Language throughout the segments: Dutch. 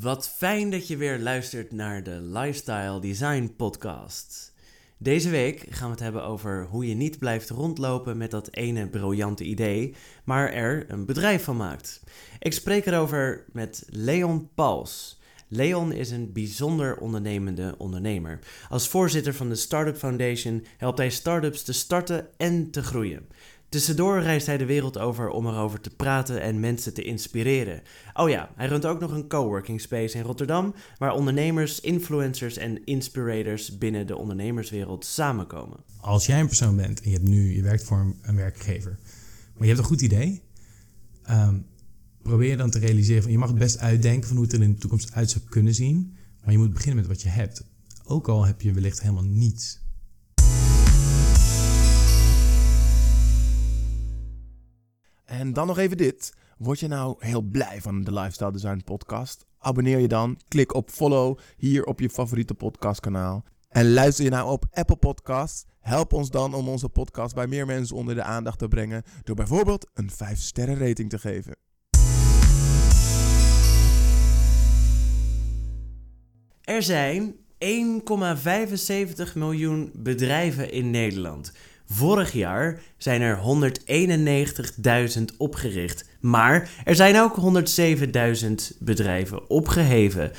Wat fijn dat je weer luistert naar de Lifestyle Design Podcast. Deze week gaan we het hebben over hoe je niet blijft rondlopen met dat ene briljante idee, maar er een bedrijf van maakt. Ik spreek erover met Leon Pals. Leon is een bijzonder ondernemende ondernemer. Als voorzitter van de Startup Foundation helpt hij startups te starten en te groeien. Tussendoor reist hij de wereld over om erover te praten en mensen te inspireren. Oh ja, hij runt ook nog een coworking space in Rotterdam, waar ondernemers, influencers en inspirators binnen de ondernemerswereld samenkomen. Als jij een persoon bent en je, hebt nu, je werkt voor een, werkgever, maar je hebt een goed idee, ehm, probeer dan te realiseren van je mag het best uitdenken van hoe het er in de toekomst uit zou kunnen zien, maar je moet beginnen met wat je hebt. Ook al heb je wellicht helemaal niets. En dan nog even dit. Word je nou heel blij van de Lifestyle Design podcast? Abonneer je dan. Klik op follow hier op je favoriete podcastkanaal. En luister je nou op Apple Podcasts? Help ons dan om onze podcast bij meer mensen onder de aandacht te brengen door bijvoorbeeld een 5 sterren rating te geven. Er zijn 1,75 miljoen bedrijven in Nederland. Vorig jaar zijn er 191.000 opgericht, maar er zijn ook 107.000 bedrijven opgeheven.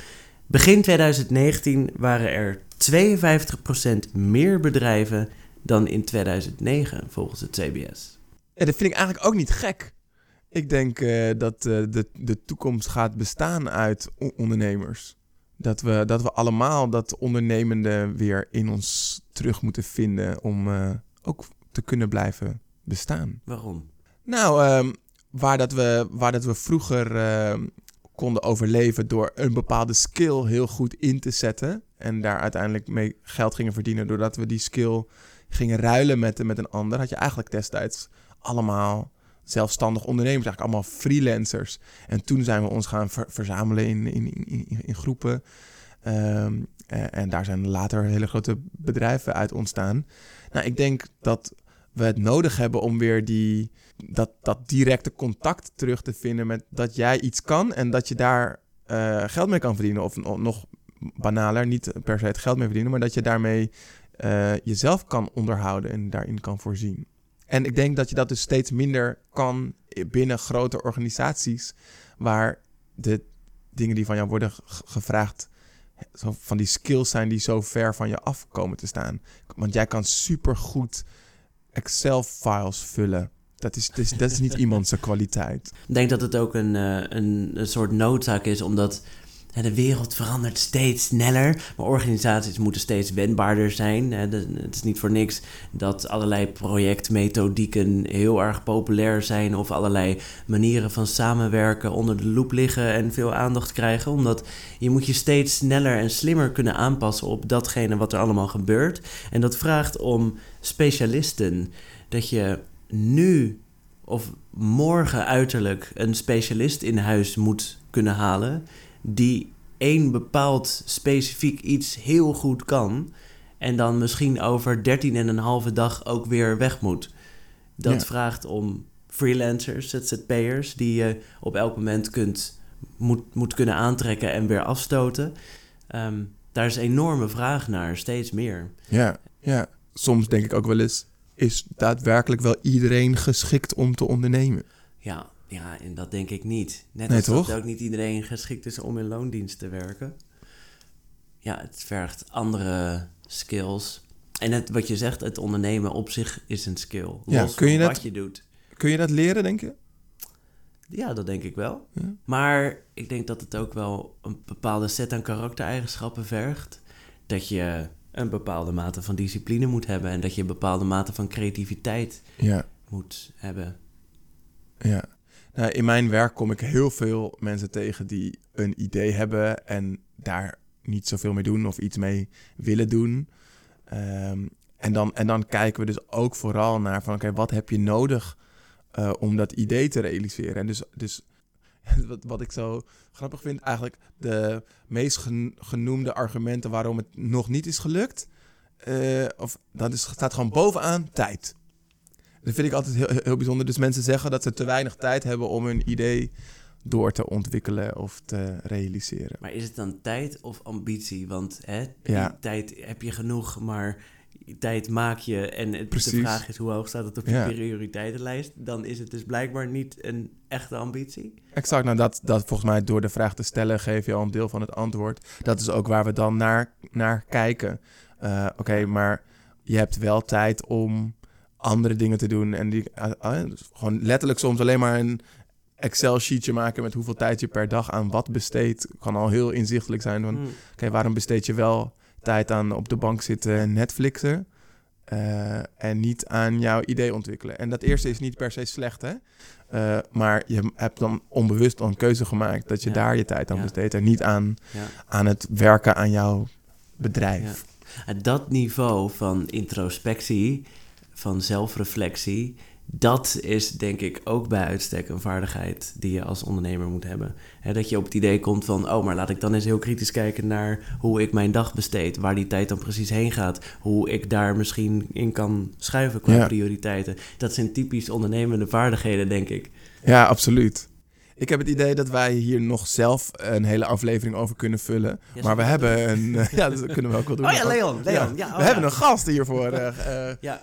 Begin 2019 waren er 52% meer bedrijven dan in 2009, volgens het CBS. Dat vind ik eigenlijk ook niet gek. Ik denk uh, dat uh, de, de toekomst gaat bestaan uit ondernemers. Dat we, dat we allemaal dat ondernemende weer in ons terug moeten vinden om uh, ook te kunnen blijven bestaan. Waarom? Nou, um, waar, dat we, waar dat we vroeger uh, konden overleven door een bepaalde skill heel goed in te zetten. En daar uiteindelijk mee geld gingen verdienen doordat we die skill gingen ruilen met, met een ander. Had je eigenlijk destijds allemaal zelfstandig ondernemers, eigenlijk allemaal freelancers. En toen zijn we ons gaan ver verzamelen in, in, in, in groepen. Um, en daar zijn later hele grote bedrijven uit ontstaan. Nou, ik denk dat we het nodig hebben om weer die, dat, dat directe contact terug te vinden met dat jij iets kan en dat je daar uh, geld mee kan verdienen. Of, nog banaler, niet per se het geld mee verdienen, maar dat je daarmee uh, jezelf kan onderhouden en daarin kan voorzien. En ik denk dat je dat dus steeds minder kan binnen grote organisaties, waar de dingen die van jou worden gevraagd zo van die skills zijn die zo ver van je af komen te staan. Want jij kan supergoed Excel-files vullen. Dat is, dat is, dat is niet iemands kwaliteit. Ik denk dat het ook een, een, een soort noodzaak is, omdat de wereld verandert steeds sneller, maar organisaties moeten steeds wendbaarder zijn. Het is niet voor niks dat allerlei projectmethodieken heel erg populair zijn of allerlei manieren van samenwerken onder de loep liggen en veel aandacht krijgen, omdat je moet je steeds sneller en slimmer kunnen aanpassen op datgene wat er allemaal gebeurt. En dat vraagt om specialisten, dat je nu of morgen uiterlijk een specialist in huis moet kunnen halen die één bepaald specifiek iets heel goed kan. En dan misschien over 13 en een halve dag ook weer weg moet. Dat vraagt om freelancers, ZZP'ers, die je op elk moment kunt, moet, moet kunnen aantrekken en weer afstoten. Um, daar is enorme vraag naar, steeds meer. Ja, ja, soms denk ik ook wel eens, is daadwerkelijk wel iedereen geschikt om te ondernemen? Ja, ja, en dat denk ik niet. Net nee, als toch? dat ook niet iedereen geschikt is om in loondienst te werken. Ja, het vergt andere skills. En het, wat je zegt, het ondernemen op zich is een skill. Ja, Los kun je van dat- wat je doet. Kun je dat leren, denk je? Ja, dat denk ik wel. Ja. Maar ik denk dat het ook wel een bepaalde set aan karaktereigenschappen vergt. Dat je een bepaalde mate van discipline moet hebben. En dat je een bepaalde mate van creativiteit Ja, moet hebben. ja. Nou, in mijn werk kom ik heel veel mensen tegen die een idee hebben en daar niet zoveel mee doen of iets mee willen doen. Ehm, en, dan, en dan kijken we dus ook vooral naar van oké, wat heb je nodig eh, om dat idee te realiseren? En dus, dus wat, wat ik zo grappig vind, eigenlijk de meest gen- genoemde argumenten waarom het nog niet is gelukt, eh, of dat is, staat gewoon bovenaan tijd. Dat vind ik altijd heel, heel bijzonder. Dus mensen zeggen dat ze te weinig tijd hebben om hun idee door te ontwikkelen of te realiseren. Maar is het dan tijd of ambitie? Want hè, Ja. tijd heb je genoeg, maar tijd maak je. En het, de vraag is hoe hoog staat het op je Ja. prioriteitenlijst? Dan is het dus blijkbaar niet een echte ambitie. Exact, nou dat, dat volgens mij door de vraag te stellen geef je al een deel van het antwoord. Dat is ook waar we dan naar, naar kijken. Eh, Oké, maar je hebt wel tijd om andere dingen te doen. En die, eh, eh, gewoon letterlijk soms alleen maar een Excel-sheetje maken met hoeveel tijd je per dag aan wat besteedt. Kan al heel inzichtelijk zijn van, Hmm. oké, waarom besteed je wel tijd aan op de bank zitten en Netflixen? eh, en niet aan jouw idee ontwikkelen. En dat eerste is niet per se slecht, hè? Maar je hebt dan onbewust al een keuze gemaakt dat je Ja. daar je tijd aan Ja. besteedt en niet aan, Ja. aan het werken aan jouw bedrijf. En dat niveau van introspectie, van zelfreflectie, dat is denk ik ook bij uitstek een vaardigheid die je als ondernemer moet hebben. Dat je op het idee komt van, oh, maar laat ik dan eens heel kritisch kijken naar hoe ik mijn dag besteed, waar die tijd dan precies heen gaat, hoe ik daar misschien in kan schuiven qua Ja. prioriteiten. Dat zijn typisch ondernemende vaardigheden, denk ik. Ja, absoluut. Ik heb het idee dat wij hier nog zelf een hele aflevering over kunnen vullen. Ja, maar we we hebben een... ja, dat kunnen we ook wel doen. Oh ja, Leon, Leon. Ja, we oh ja. hebben een gast hiervoor eh, Ja,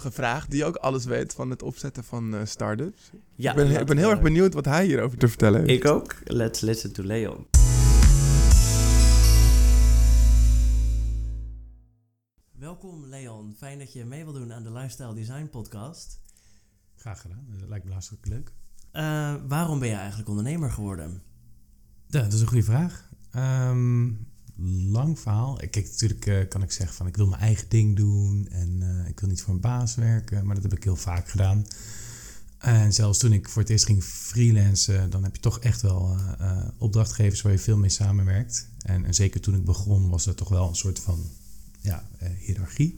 gevraagd die ook alles weet van het opzetten van eh startups. ja, ik ben, ik ben heel erg benieuwd wat hij hierover te vertellen heeft. Ik ook. Let's listen to Leon. Welkom Leon, fijn dat je mee wil doen aan de Lifestyle Design Podcast. Graag gedaan. Dat lijkt me hartstikke leuk. Eh, waarom ben je eigenlijk ondernemer geworden? Ja, dat is een goede vraag. Ehm, lang verhaal. Kijk, natuurlijk eh, kan ik zeggen van ik wil mijn eigen ding doen en eh, ik wil niet voor een baas werken, maar dat heb ik heel vaak gedaan. En zelfs toen ik voor het eerst ging freelancen, dan heb je toch echt wel eh, opdrachtgevers waar je veel mee samenwerkt. En, en zeker toen ik begon was er toch wel een soort van ja, hiërarchie.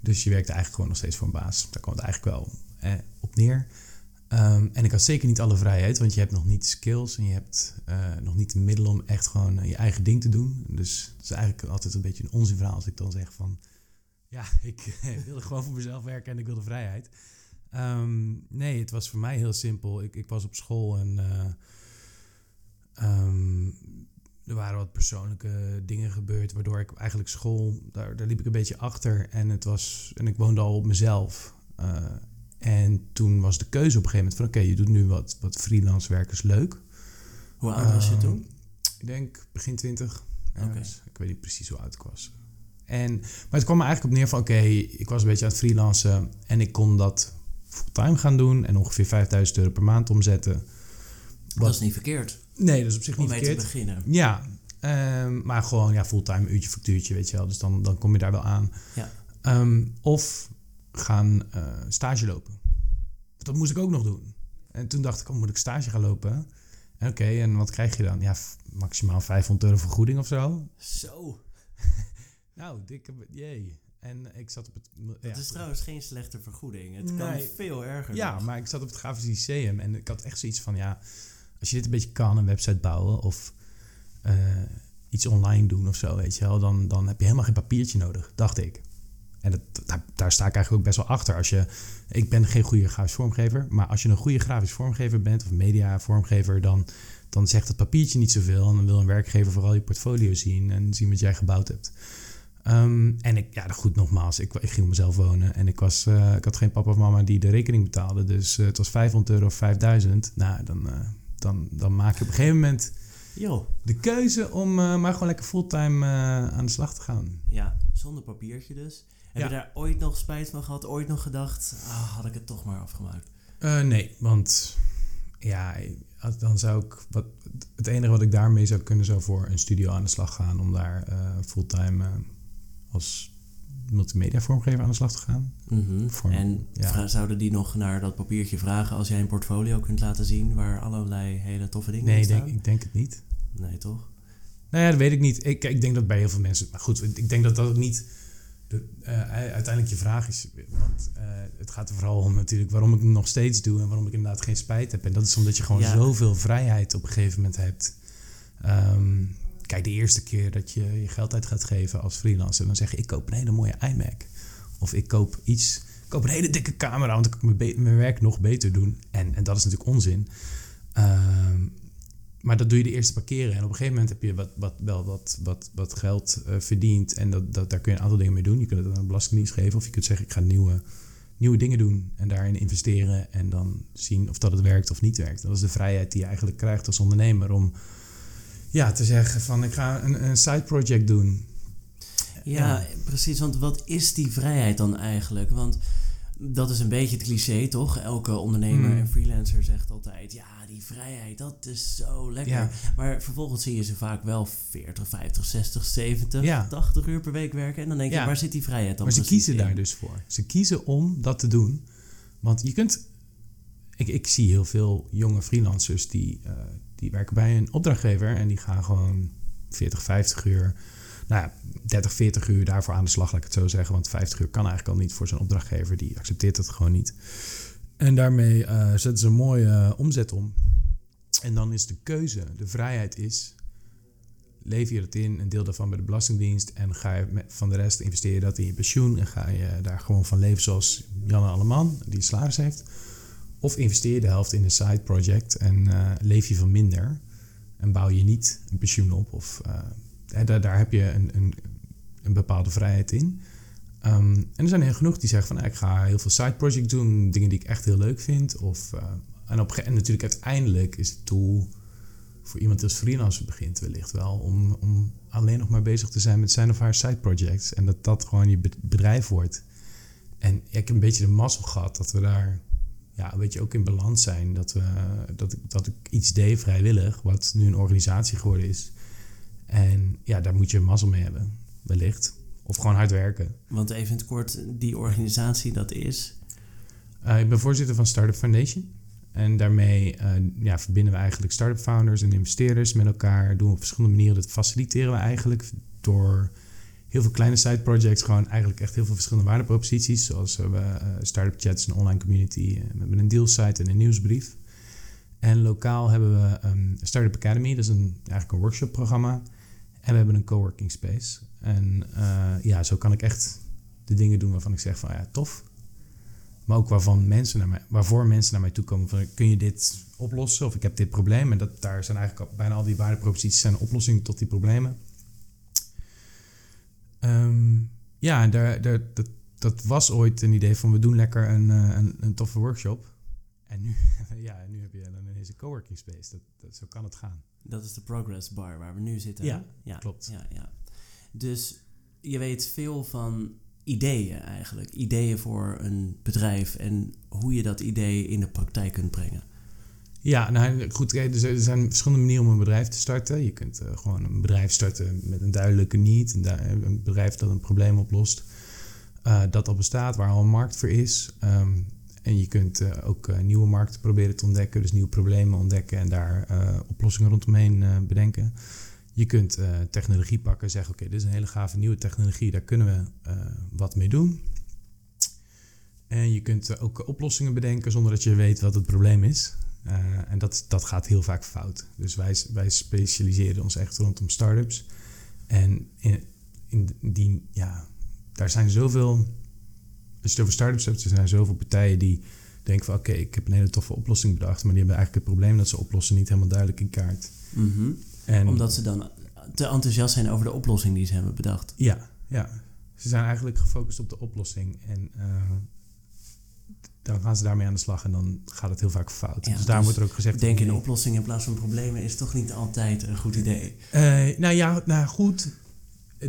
Dus je werkte eigenlijk gewoon nog steeds voor een baas. Daar kwam het eigenlijk wel op neer. Ehm, en ik had zeker niet alle vrijheid, want je hebt nog niet skills en je hebt eh, nog niet de middelen om echt gewoon eh, je eigen ding te doen. Dus het is eigenlijk altijd een beetje een onzinverhaal als ik dan zeg van, ja, ik wilde gewoon voor mezelf werken en ik wilde vrijheid. Ehm, nee, het was voor mij heel simpel. Ik, ik was op school en eh, ehm, er waren wat persoonlijke dingen gebeurd, waardoor ik eigenlijk school, daar, daar liep ik een beetje achter en het was, en ik woonde al op mezelf. En toen was de keuze op een gegeven moment van... oké, je doet nu wat, wat freelance werkers leuk. Hoe oud was je Ehm, toen? Ik denk begin twintig. Oké. ergens. Ik weet niet precies hoe oud ik was. En, maar het kwam er eigenlijk op neer van... oké, ik was een beetje aan het freelancen... en ik kon dat fulltime gaan doen... en ongeveer 5000 euro per maand omzetten. Dat is niet verkeerd Nee, dat is op zich om niet mee te verkeerd. beginnen. Ja, ehm, maar gewoon ja, fulltime uurtje factuurtje, weet je wel. Dus dan, dan kom je daar wel aan. Ja. Ehm, of gaan eh, stage lopen. Dat moest ik ook nog doen. En toen dacht ik, oh, moet ik stage gaan lopen? En Oké, en wat krijg je dan? Ja, maximaal 500 euro vergoeding of zo. Zo, Nou, dikke, jee. En ik zat op het... ja, is trouwens geen slechte vergoeding. Het kan veel erger. Ja, nog. maar ik zat op het Grafisch Lyceum en ik had echt zoiets van, ja, als je dit een beetje kan, een website bouwen of eh, iets online doen of zo, weet je wel, dan, dan heb je helemaal geen papiertje nodig, dacht ik. En dat, daar, sta ik eigenlijk ook best wel achter. Als je, ik ben geen goede grafisch vormgever, maar als je een goede grafisch vormgever bent of media vormgever, dan, dan zegt het papiertje niet zoveel. En dan wil een werkgever vooral je portfolio zien en zien wat jij gebouwd hebt. Ehm, en ik, ja, goed, nogmaals, ik, ik ging op mezelf wonen en ik, was, eh, ik had geen papa of mama die de rekening betaalde. Dus eh, het was 500 euro of 5000. Nou, dan, eh, dan, dan maak je op een gegeven moment Joh, de keuze om eh, maar gewoon lekker fulltime eh, aan de slag te gaan. ja, zonder papiertje dus. Heb Ja. je daar ooit nog spijt van gehad? Ooit nog gedacht, ah, had ik het toch maar afgemaakt? Eh, nee, want ja, dan zou ik. Wat, het enige wat ik daarmee zou kunnen, zou voor een studio aan de slag gaan. Om daar fulltime als multimedia vormgever aan de slag te gaan. Voor- en ja. zouden die nog naar dat papiertje vragen als jij een portfolio kunt laten zien waar allerlei hele toffe dingen Nee, in staan? ik denk het niet. Nee, toch? Nou ja, dat weet ik niet. Ik, ik denk dat bij heel veel mensen. Maar goed, ik denk dat dat ook niet. De, eh, uiteindelijk je vraag is. Want eh, het gaat er vooral om natuurlijk waarom ik het nog steeds doe en waarom ik inderdaad geen spijt heb. En dat is omdat je gewoon Ja. zoveel vrijheid op een gegeven moment hebt. Ehm, kijk, de eerste keer dat je je geld uit gaat geven als freelancer, dan zeg je: Ik koop een hele mooie iMac. Of ik koop iets. Ik koop een hele dikke camera, want ik kan mijn, werk nog beter doen. En, en dat is natuurlijk onzin. Ehm, maar dat doe je de eerste paar keren. En op een gegeven moment heb je wat, wat, wel wat, wat, wat geld uh, verdiend. En dat, dat, daar kun je een aantal dingen mee doen. Je kunt het aan de Belastingdienst geven. Of je kunt zeggen, ik ga nieuwe, nieuwe dingen doen. En daarin investeren. En dan zien of dat het werkt of niet werkt. Dat is de vrijheid die je eigenlijk krijgt als ondernemer. Om ja, te zeggen van, ik ga een, een side project doen. Ja, ja, precies. Want wat is die vrijheid dan eigenlijk? Want dat is een beetje het cliché, toch? Elke ondernemer Hmm. en freelancer zegt altijd: ja, die vrijheid, dat is zo lekker. Ja. Maar vervolgens zie je ze vaak wel 40, 50, 60, 70, Ja. 80 uur per week werken. En dan denk je: waar zit die vrijheid dan? Maar ze kiezen in? daar dus voor. Ze kiezen om dat te doen. Want je kunt... Ik, ik zie heel veel jonge freelancers die, eh, die werken bij een opdrachtgever... en die gaan gewoon 40, 50 uur... Nou ja, 30, 40 uur daarvoor aan de slag, laat ik het zo zeggen. Want 50 uur kan eigenlijk al niet voor zo'n opdrachtgever. Die accepteert het gewoon niet. En daarmee eh, zetten ze een mooie eh, omzet om. En dan is de keuze, de vrijheid is... lever je het in, een deel daarvan bij de Belastingdienst... en ga je van de rest investeer je dat in je pensioen... en ga je daar gewoon van leven zoals Janne Alleman, die salaris heeft... Of investeer je de helft in een side project en eh, leef je van minder... en bouw je niet een pensioen op. Of, eh, daar, daar heb je een, een, een bepaalde vrijheid in... Ehm, en er zijn er genoeg die zeggen van... nou, ik ga heel veel side projects doen, dingen die ik echt heel leuk vind. Of, eh, en, op, natuurlijk uiteindelijk is het doel voor iemand als freelancer begint wellicht wel... Om, om alleen nog maar bezig te zijn met zijn of haar side projects. En dat dat gewoon je be- bedrijf wordt. En ik heb een beetje de mazzel gehad dat we daar ja, een beetje ook in balans zijn. Dat, we, dat, ik, dat ik iets deed vrijwillig, wat nu een organisatie geworden is. En ja, daar moet je mazzel mee hebben, wellicht. Of gewoon hard werken. Want even in het kort, die organisatie dat is. Eh, ik ben voorzitter van Startup Foundation. En daarmee eh, ja, verbinden we eigenlijk start-up founders en investeerders met elkaar. Doen we op verschillende manieren. Dat faciliteren we eigenlijk door heel veel kleine side projects. Gewoon eigenlijk echt heel veel verschillende waardeproposities. Zoals we uh, startup chats, een online community. eh, we hebben een dealsite en een nieuwsbrief. En lokaal hebben we um, Startup Academy. Dat is een, eigenlijk een workshopprogramma. En we hebben een coworking space. En ja, zo kan ik echt de dingen doen waarvan ik zeg van ja, tof. Maar ook waarvan mensen naar mij, waarvoor mensen naar mij toe komen van kun je dit oplossen of ik heb dit probleem. En dat, daar zijn eigenlijk bijna al die waardeproposities zijn oplossingen tot die problemen. Um, ja, daar, daar, dat, dat was ooit een idee van we doen lekker een, uh, een, een toffe workshop. En nu, ja, nu heb je dan ineens een coworking space. Dat, dat, zo kan het gaan. Dat is de Progress Bar waar we nu zitten. Ja, ja klopt. Ja, ja. Dus je weet veel van ideeën eigenlijk. Ideeën voor een bedrijf en hoe je dat idee in de praktijk kunt brengen. Ja, nou goed, er zijn verschillende manieren om een bedrijf te starten. Je kunt uh, gewoon een bedrijf starten met een duidelijke need. Een, een bedrijf dat een probleem oplost. Uh, dat al bestaat, waar al een markt voor is. Um, en je kunt ook nieuwe markten proberen te ontdekken. Dus nieuwe problemen ontdekken en daar oplossingen rondomheen bedenken. Je kunt technologie pakken en zeggen: Oké, dit is een hele gave nieuwe technologie, daar kunnen we wat mee doen. En je kunt ook oplossingen bedenken zonder dat je weet wat het probleem is. En dat, dat gaat heel vaak fout. Dus wij, wij specialiseren ons echt rondom startups. En in, in die, ja, daar zijn zoveel. Als je het over startups hebt, er zijn zoveel partijen die denken van oké, okay, ik heb een hele toffe oplossing bedacht, maar die hebben eigenlijk het probleem dat ze oplossen niet helemaal duidelijk in kaart. Mm -hmm. En, Omdat ze dan te enthousiast zijn over de oplossing die ze hebben bedacht. Ja, ja. Ze zijn eigenlijk gefocust op de oplossing. En uh, dan gaan ze daarmee aan de slag en dan gaat het heel vaak fout. Ja, dus daar dus wordt er ook gezegd... Denk in oplossingen in plaats van problemen is toch niet altijd een goed idee? Uh, nou ja, nou goed.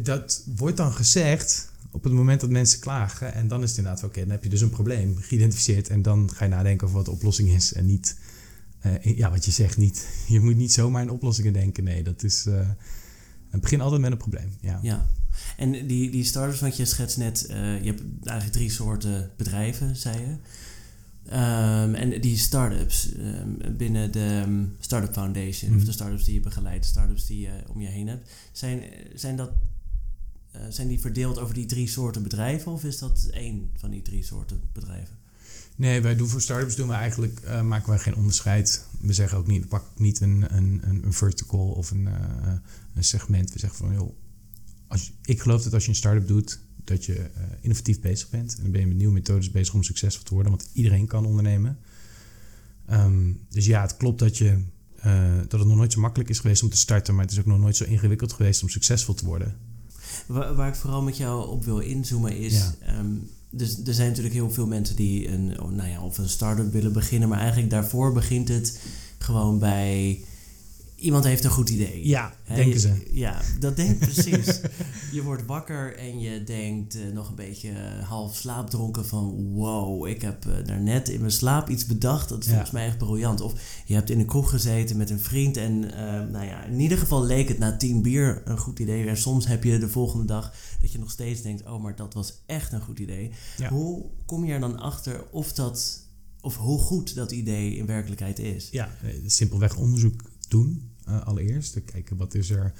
Dat wordt dan gezegd op het moment dat mensen klagen. En dan is het inderdaad oké, okay, dan heb je dus een probleem geïdentificeerd. En dan ga je nadenken over wat de oplossing is en niet... Uh, ja, wat je zegt, niet. Je moet niet zomaar in oplossingen denken. Nee, dat is. Uh, het begint altijd met een probleem. Ja. ja. En die, die startups, want je schetst net, uh, je hebt eigenlijk drie soorten bedrijven, zei je. Um, en die startups um, binnen de um, Startup Foundation, mm. of de startups die je begeleidt, de startups die je om je heen hebt, zijn, zijn, dat, uh, zijn die verdeeld over die drie soorten bedrijven of is dat één van die drie soorten bedrijven? Nee, wij doen voor startups doen we eigenlijk, uh, maken wij geen onderscheid. We zeggen ook niet, we pakken niet een, een, een vertical of een, uh, een segment. We zeggen van, joh, als ik geloof dat als je een start-up doet, dat je uh, innovatief bezig bent. En dan ben je met nieuwe methodes bezig om succesvol te worden, want iedereen kan ondernemen. Um, dus ja, het klopt dat je eh, dat het nog nooit zo makkelijk is geweest om te starten, maar het is ook nog nooit zo ingewikkeld geweest om succesvol te worden. Waar, waar ik vooral met jou op wil inzoomen is. Ja. ehm, dus er zijn natuurlijk heel veel mensen die een, oh, nou ja, of een start-up willen beginnen, maar eigenlijk daarvoor begint het gewoon bij. Iemand heeft een goed idee. Ja, denken je- ze. Ja, dat denkt precies. je wordt wakker en je denkt eh, nog een beetje eh, half slaapdronken van... wow, ik heb eh, daarnet in mijn slaap iets bedacht. Dat is Ja. volgens mij echt briljant. Of je hebt in een kroeg gezeten met een vriend en nou ja, in ieder geval leek het na tien bier een goed idee. En soms heb je de volgende dag dat je nog steeds denkt... oh, maar dat was echt een goed idee. Ja. Hoe kom je er dan achter of dat... of hoe goed dat idee in werkelijkheid is? Ja, simpelweg onderzoek doen eh, allereerst. Kijken wat is er,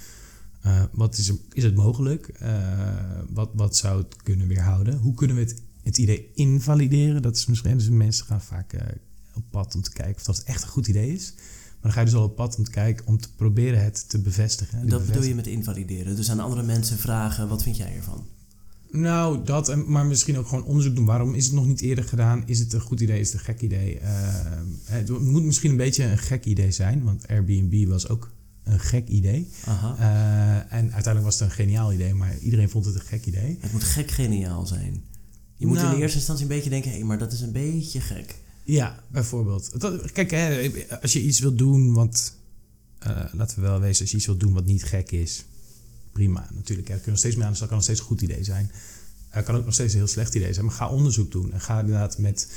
eh, wat is er, is het mogelijk? Eh, wat, wat zou het kunnen weerhouden? Hoe kunnen we het, het idee invalideren? Dat is misschien, dus mensen gaan vaak op pad om te kijken of dat echt een goed idee is. Maar dan ga je dus al op pad om te kijken, om te proberen het te bevestigen. Dat bedoel je met invalideren. Dus aan andere mensen vragen, wat vind jij ervan? Nou, dat, en- maar misschien ook gewoon onderzoek doen. Waarom is het nog niet eerder gedaan? Is het een goed idee? Is het een gek idee? Eh, het moet misschien een beetje een gek idee zijn, want Airbnb was ook een gek idee. Aha. Eh, en uiteindelijk was het een geniaal idee, maar iedereen vond het een gek idee. Het moet gek geniaal zijn. Je moet Nou. in eerste instantie een beetje denken, hé, maar dat is een beetje gek. Ja, bijvoorbeeld. Dat- kijk, hè, als je iets wilt doen wat, eh, laten we wel wezen, als je iets wilt doen wat niet gek is, prima. Natuurlijk, hè, daar kun je nog steeds mee aan de kan nog steeds een goed idee zijn. Het kan ook nog steeds een heel slecht idee zijn, maar ga onderzoek doen. En ga inderdaad met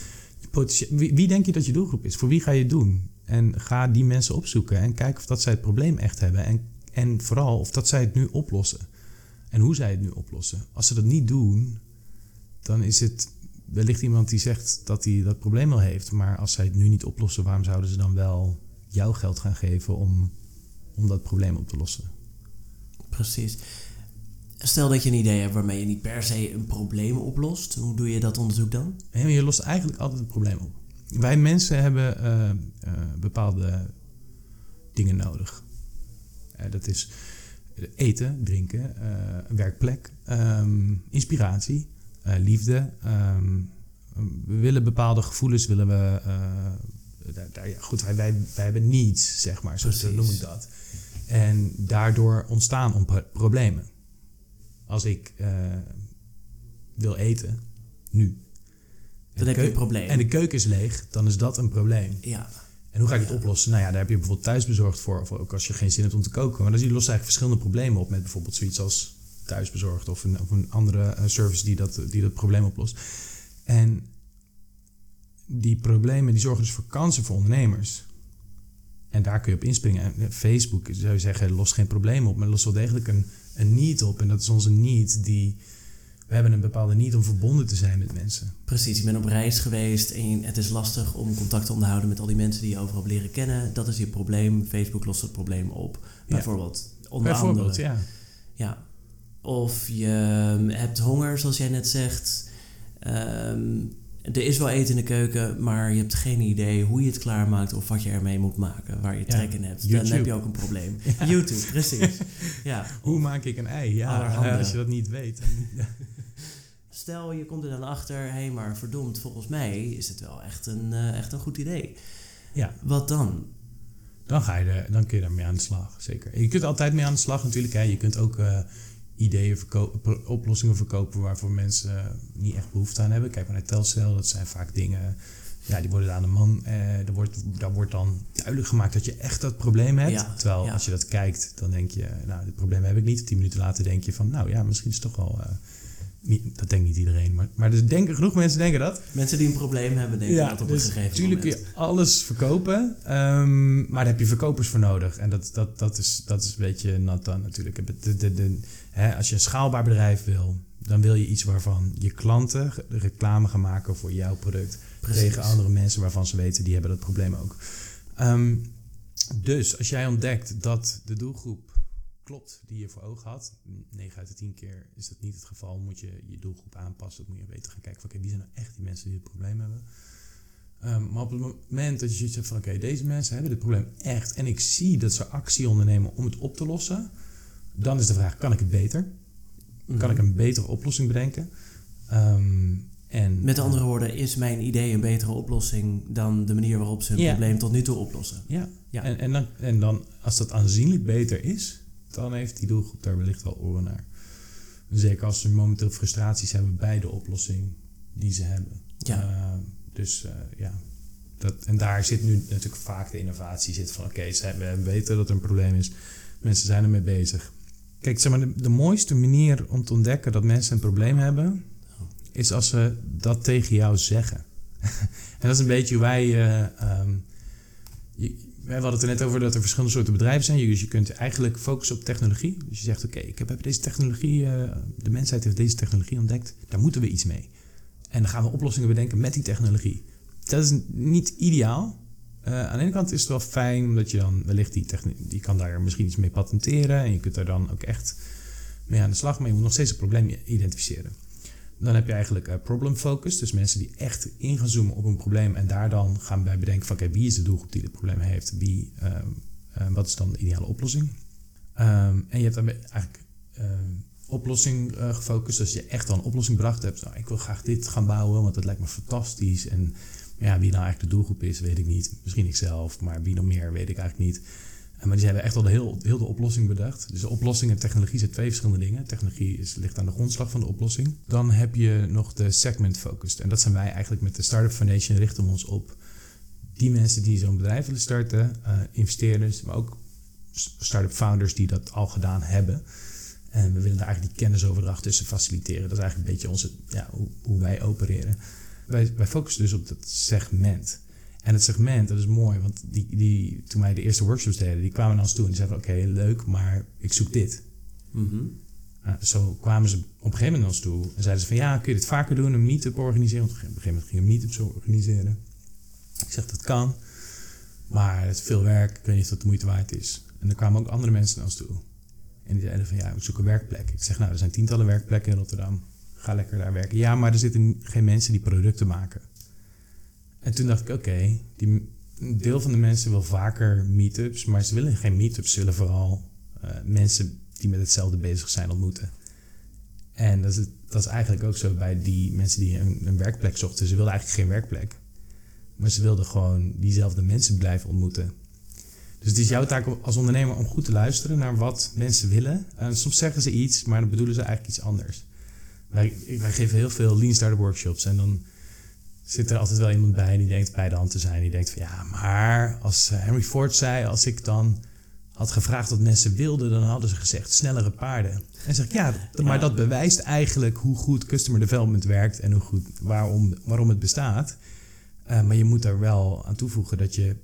wie, denk je dat je doelgroep is? Voor wie ga je het doen? En ga die mensen opzoeken en kijk of dat zij het probleem echt hebben. En, en vooral of dat zij het nu oplossen. En hoe zij het nu oplossen. Als ze dat niet doen, dan is het wellicht iemand die zegt dat hij dat probleem al heeft. Maar als zij het nu niet oplossen, waarom zouden ze dan wel jouw geld gaan geven om, om dat probleem op te lossen? Precies. Stel dat je een idee hebt waarmee je niet per se een probleem oplost. Hoe doe je dat onderzoek dan? Je lost eigenlijk altijd het probleem op. Wij mensen hebben eh, eh, bepaalde dingen nodig. Eh, dat is eten, drinken, een werkplek, ehm, inspiratie, liefde. ehm, we willen bepaalde gevoelens, willen we... daar, daar- ja, goed, wij, wij, wij hebben niets, zeg maar, zo noem ik dat. En daardoor ontstaan on- problemen. Als ik eh, wil eten, nu. Dan heb je een probleem. En de keuken is leeg, dan is dat een probleem. Ja, En hoe ga ik het oplossen? Nou ja, daar heb je bijvoorbeeld thuisbezorgd voor. Of ook als je geen zin hebt om te koken. Maar dan zie je lost eigenlijk verschillende problemen op. Met bijvoorbeeld zoiets als thuisbezorgd. Of een, of een andere eh, service die dat, die dat probleem oplost. En die problemen die zorgen dus voor kansen voor ondernemers. En daar kun je op inspringen. En eh, Facebook zou je zeggen, lost geen probleem op. Maar lost wel degelijk een, een need op. En dat is onze need die... We hebben een bepaalde need om verbonden te zijn met mensen. precies. Je bent op reis geweest en het is lastig om contact te onderhouden met al die mensen die je overal hebt leren kennen. Dat is je probleem. Facebook lost het probleem op. Bijvoorbeeld. Onder Bijvoorbeeld, andere. ja. Ja. Of je hebt honger, zoals jij net zegt. Ehm, er is wel eten in de keuken, maar je hebt geen idee hoe je het klaarmaakt of wat je ermee moet maken, waar je trek in hebt. Dan heb je ook een probleem. YouTube, precies. Ja. Hoe maak ik een ei? Ja, Allerhande. als je dat niet weet. dan- Stel, je komt er dan achter, hé, hey, maar verdomd, volgens mij is het wel echt een, eh, echt een goed idee. Ja, Wat dan? dan, ga je er, dan kun je daarmee aan de slag, zeker. Je kunt altijd mee aan de slag natuurlijk. Hè. Je kunt ook eh, ideeën verkopen, oplossingen verkopen waarvoor mensen niet echt behoefte aan hebben. Kijk maar naar Telcel, dat zijn vaak dingen... Ja, die worden aan de man. Eh, er wordt, daar wordt dan duidelijk gemaakt dat je echt dat probleem hebt. Ja, Terwijl ja. als je dat kijkt, dan denk je... Nou, dit probleem heb ik niet. Tien minuten later denk je van... Nou ja, misschien is het toch wel... eh, niet, dat denkt niet iedereen. Maar, maar dus denken, genoeg mensen denken dat. Mensen die een probleem hebben, denken dat op een gegeven Natuurlijk kun moment. je alles verkopen, ehm, maar daar heb je verkopers voor nodig. En dat, dat, dat, is, dat is een beetje nat dan natuurlijk. De, de, de, hè, als je een schaalbaar bedrijf wil, dan wil je iets waarvan je klanten reclame gaan maken voor jouw product. Precies. Tegen andere mensen waarvan ze weten, die hebben dat probleem ook. Ehm, dus als jij ontdekt dat de doelgroep klopt die je voor ogen had, 9 uit de 10 keer is dat niet het geval, moet je je doelgroep aanpassen. Dan moet je weten gaan kijken van oké, wie zijn nou echt die mensen die het probleem hebben. Ehm, maar op het moment dat je zoiets hebt van oké, deze mensen hebben dit probleem echt en ik zie dat ze actie ondernemen om het op te lossen, dan is de vraag, kan ik het beter? Kan ik een betere oplossing bedenken? Ehm, en, Met andere woorden, is mijn idee een betere oplossing dan de manier waarop ze hun probleem tot nu toe oplossen? Ja, Ja. En, en, dan, en dan, als dat aanzienlijk beter is, dan heeft die doelgroep daar wellicht wel oren naar. Zeker als ze momenteel frustraties hebben bij de oplossing die ze hebben. Ja. Eh, dus eh, ja, dat, en daar zit nu natuurlijk vaak de innovatie zit van oké, ze we weten dat er een probleem is. Mensen zijn ermee bezig. Kijk, zeg maar, de, mooiste manier om te ontdekken dat mensen een probleem hebben, is als ze dat tegen jou zeggen. en dat is een beetje wij. je- we hadden het er net over dat er verschillende soorten bedrijven zijn. Dus je kunt eigenlijk focussen op technologie. Dus je zegt: Oké, ik heb deze technologie. eh, de mensheid heeft deze technologie ontdekt. Daar moeten we iets mee. En dan gaan we oplossingen bedenken met die technologie. Dat is niet ideaal. Eh, aan de ene kant is het wel fijn, omdat je dan wellicht die technologie. die kan daar misschien iets mee patenteren. En je kunt daar dan ook echt mee aan de slag. Maar je moet nog steeds het probleem identificeren. Dan heb je eigenlijk eh, problem focus. Dus mensen die echt in gaan zoomen op een probleem. En daar dan gaan bij bedenken van oké, wie is de doelgroep die dit probleem heeft? Wie, ehm, eh, wat is dan de ideale oplossing? Ehm, en je hebt daarbij eigenlijk ehm, oplossing eh, gefocust. Dus je echt wel een oplossing bedacht hebt. Nou, ik wil graag dit gaan bouwen, want dat lijkt me fantastisch. En ja, wie nou eigenlijk de doelgroep is, weet ik niet. Misschien ikzelf, maar wie nog meer, weet ik eigenlijk niet. Eh, Maar die hebben echt al de heel, heel de oplossing bedacht. Dus de oplossing en technologie zijn twee verschillende dingen. Technologie is, ligt aan de grondslag van de oplossing. Dan heb je nog de segment focused. En dat zijn wij eigenlijk met de Startup Foundation richten we ons op die mensen die zo'n bedrijf willen starten, eh, investeerders, maar ook start-up founders die dat al gedaan hebben. En we willen daar eigenlijk die kennisoverdracht tussen faciliteren. Dat is eigenlijk een beetje onze, ja, hoe, hoe wij opereren. Wij, wij focussen dus op dat segment. En het segment, dat is mooi, want die, die, toen wij de eerste workshops deden, die kwamen naar ons toe en die zeiden oké, leuk, maar ik zoek dit. Mhm. Nou, zo kwamen ze op een gegeven moment naar ons toe en zeiden ze van, ja, kun je dit vaker doen, een meetup organiseren? Want op een gegeven moment gingen we meetups organiseren. Ik zeg, dat kan, maar het is veel werk, ik weet niet of dat de moeite waard is. En er kwamen ook andere mensen naar ons toe. En die zeiden van, ja, ik zoek een werkplek. Ik zeg, nou, er zijn tientallen werkplekken in Rotterdam. Ga lekker daar werken. Ja, maar er zitten geen mensen die producten maken. En toen dacht ik, oké, een deel van de mensen wil vaker meetups, maar ze willen geen meetups. Ze willen vooral eh, mensen die met hetzelfde bezig zijn ontmoeten. En dat is, het- dat is eigenlijk ook zo bij die mensen die een, een werkplek zochten. Ze wilden eigenlijk geen werkplek. Maar ze wilden gewoon diezelfde mensen blijven ontmoeten. Dus het is jouw taak als ondernemer om goed te luisteren naar wat mensen willen. En soms zeggen ze iets, maar dan bedoelen ze eigenlijk iets anders. Wij, wij geven heel veel Lean Startup workshops. En dan zit er altijd wel iemand bij die denkt bij de hand te zijn. Die denkt van ja, maar als eh, Henry Ford zei, als ik dan had gevraagd wat mensen wilden, dan hadden ze gezegd snellere paarden. En zeg ik ja, maar dat bewijst eigenlijk hoe goed customer development werkt en hoe goed, waarom, waarom het bestaat. Eh, maar je moet daar wel aan toevoegen dat je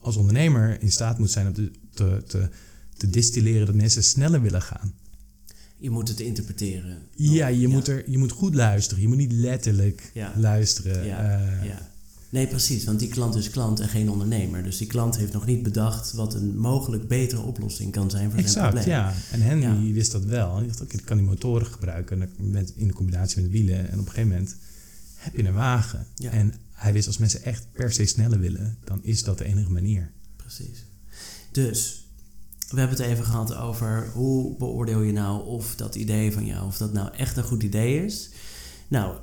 als ondernemer in staat moet zijn om te, te, te, te distilleren dat mensen sneller willen gaan. Je moet het interpreteren. Ja, je, Ja. Moet er, je moet goed luisteren. Je moet niet letterlijk Ja. luisteren. Ja, Eh, ja. Nee, precies, want die klant is klant en geen ondernemer. Dus die klant heeft nog niet bedacht wat een mogelijk betere oplossing kan zijn voor zijn Exact, probleem. ja. En Henry wist dat wel. Hij dacht, oké, ik kan die motoren gebruiken met, in de combinatie met wielen. En op een gegeven moment heb je een wagen. En hij wist, als mensen echt per se sneller willen, dan is dat de enige manier. Precies. Dus, we hebben het even gehad over hoe beoordeel je nou of dat idee van jou, of dat nou echt een goed idee is. Nou,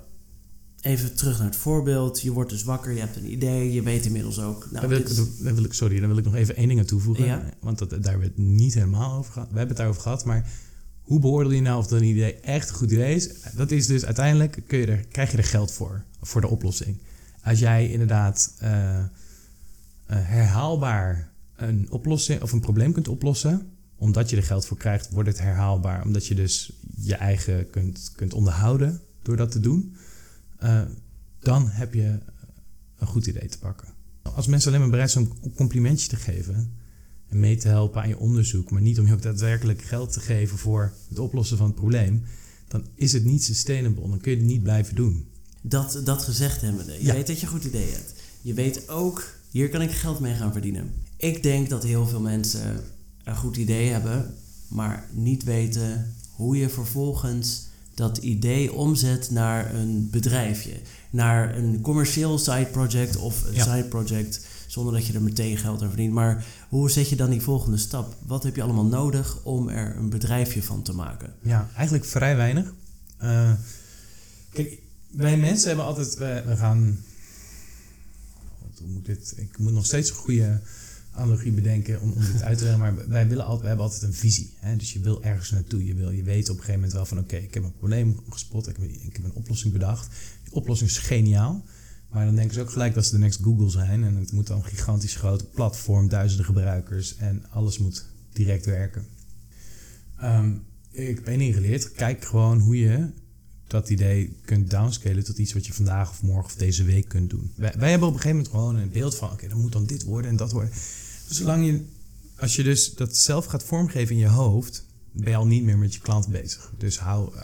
even terug naar het voorbeeld. Je wordt dus wakker, je hebt een idee, je weet inmiddels ook. Nou, daar, wil ik, dit is- daar wil ik, sorry, daar wil ik nog even één ding aan toevoegen. Ja. Want dat, daar hebben we het niet helemaal over gehad. We hebben het daarover gehad, maar hoe beoordeel je nou of dat een idee echt een goed idee is? Dat is dus uiteindelijk, kun je er, krijg je er geld voor, voor de oplossing. Als jij inderdaad eh, eh, herhaalbaar een oplossing of een probleem kunt oplossen, omdat je er geld voor krijgt, wordt het herhaalbaar. Omdat je dus je eigen kunt, kunt onderhouden door dat te doen. eh, dan heb je een goed idee te pakken. Als mensen alleen maar bereid zijn om een complimentje te geven en mee te helpen aan je onderzoek, maar niet om je ook daadwerkelijk geld te geven voor het oplossen van het probleem, dan is het niet sustainable. Dan kun je het niet blijven doen. dat, dat gezegd hebbende, je Ja. weet dat je een goed idee hebt. Je weet ook, hier kan ik geld mee gaan verdienen. Ik denk dat heel veel mensen een goed idee hebben, maar niet weten hoe je vervolgens dat idee omzet naar een bedrijfje. Naar een commercieel side project of een Ja. side project zonder dat je er meteen geld aan verdient. Maar hoe zet je dan die volgende stap? Wat heb je allemaal nodig om er een bedrijfje van te maken? Ja, eigenlijk vrij weinig. Eh, kijk, wij mensen hebben altijd, we, we gaan, hoe moet dit, ik moet nog steeds een goede, analogie bedenken om, om dit uit te leggen. Maar wij, willen altijd, wij hebben altijd een visie. Hè? Dus je wil ergens naartoe. Je, wil, je weet op een gegeven moment wel van... oké, ik heb een probleem gespot. Ik heb, ik heb een oplossing bedacht. Die oplossing is geniaal. Maar dan denken ze ook gelijk dat ze de next Google zijn. En het moet dan een gigantisch grote platform, duizenden gebruikers. En alles moet direct werken. Ehm, ik heb één geleerd. Kijk gewoon hoe je dat idee kunt downscalen tot iets wat je vandaag of morgen of deze week kunt doen. Wij, hebben op een gegeven moment gewoon een beeld van, oké, dan moet dan dit worden en dat worden. Zolang je, als je dus dat zelf gaat vormgeven in je hoofd, ben je al niet meer met je klant bezig. Dus hou, uh,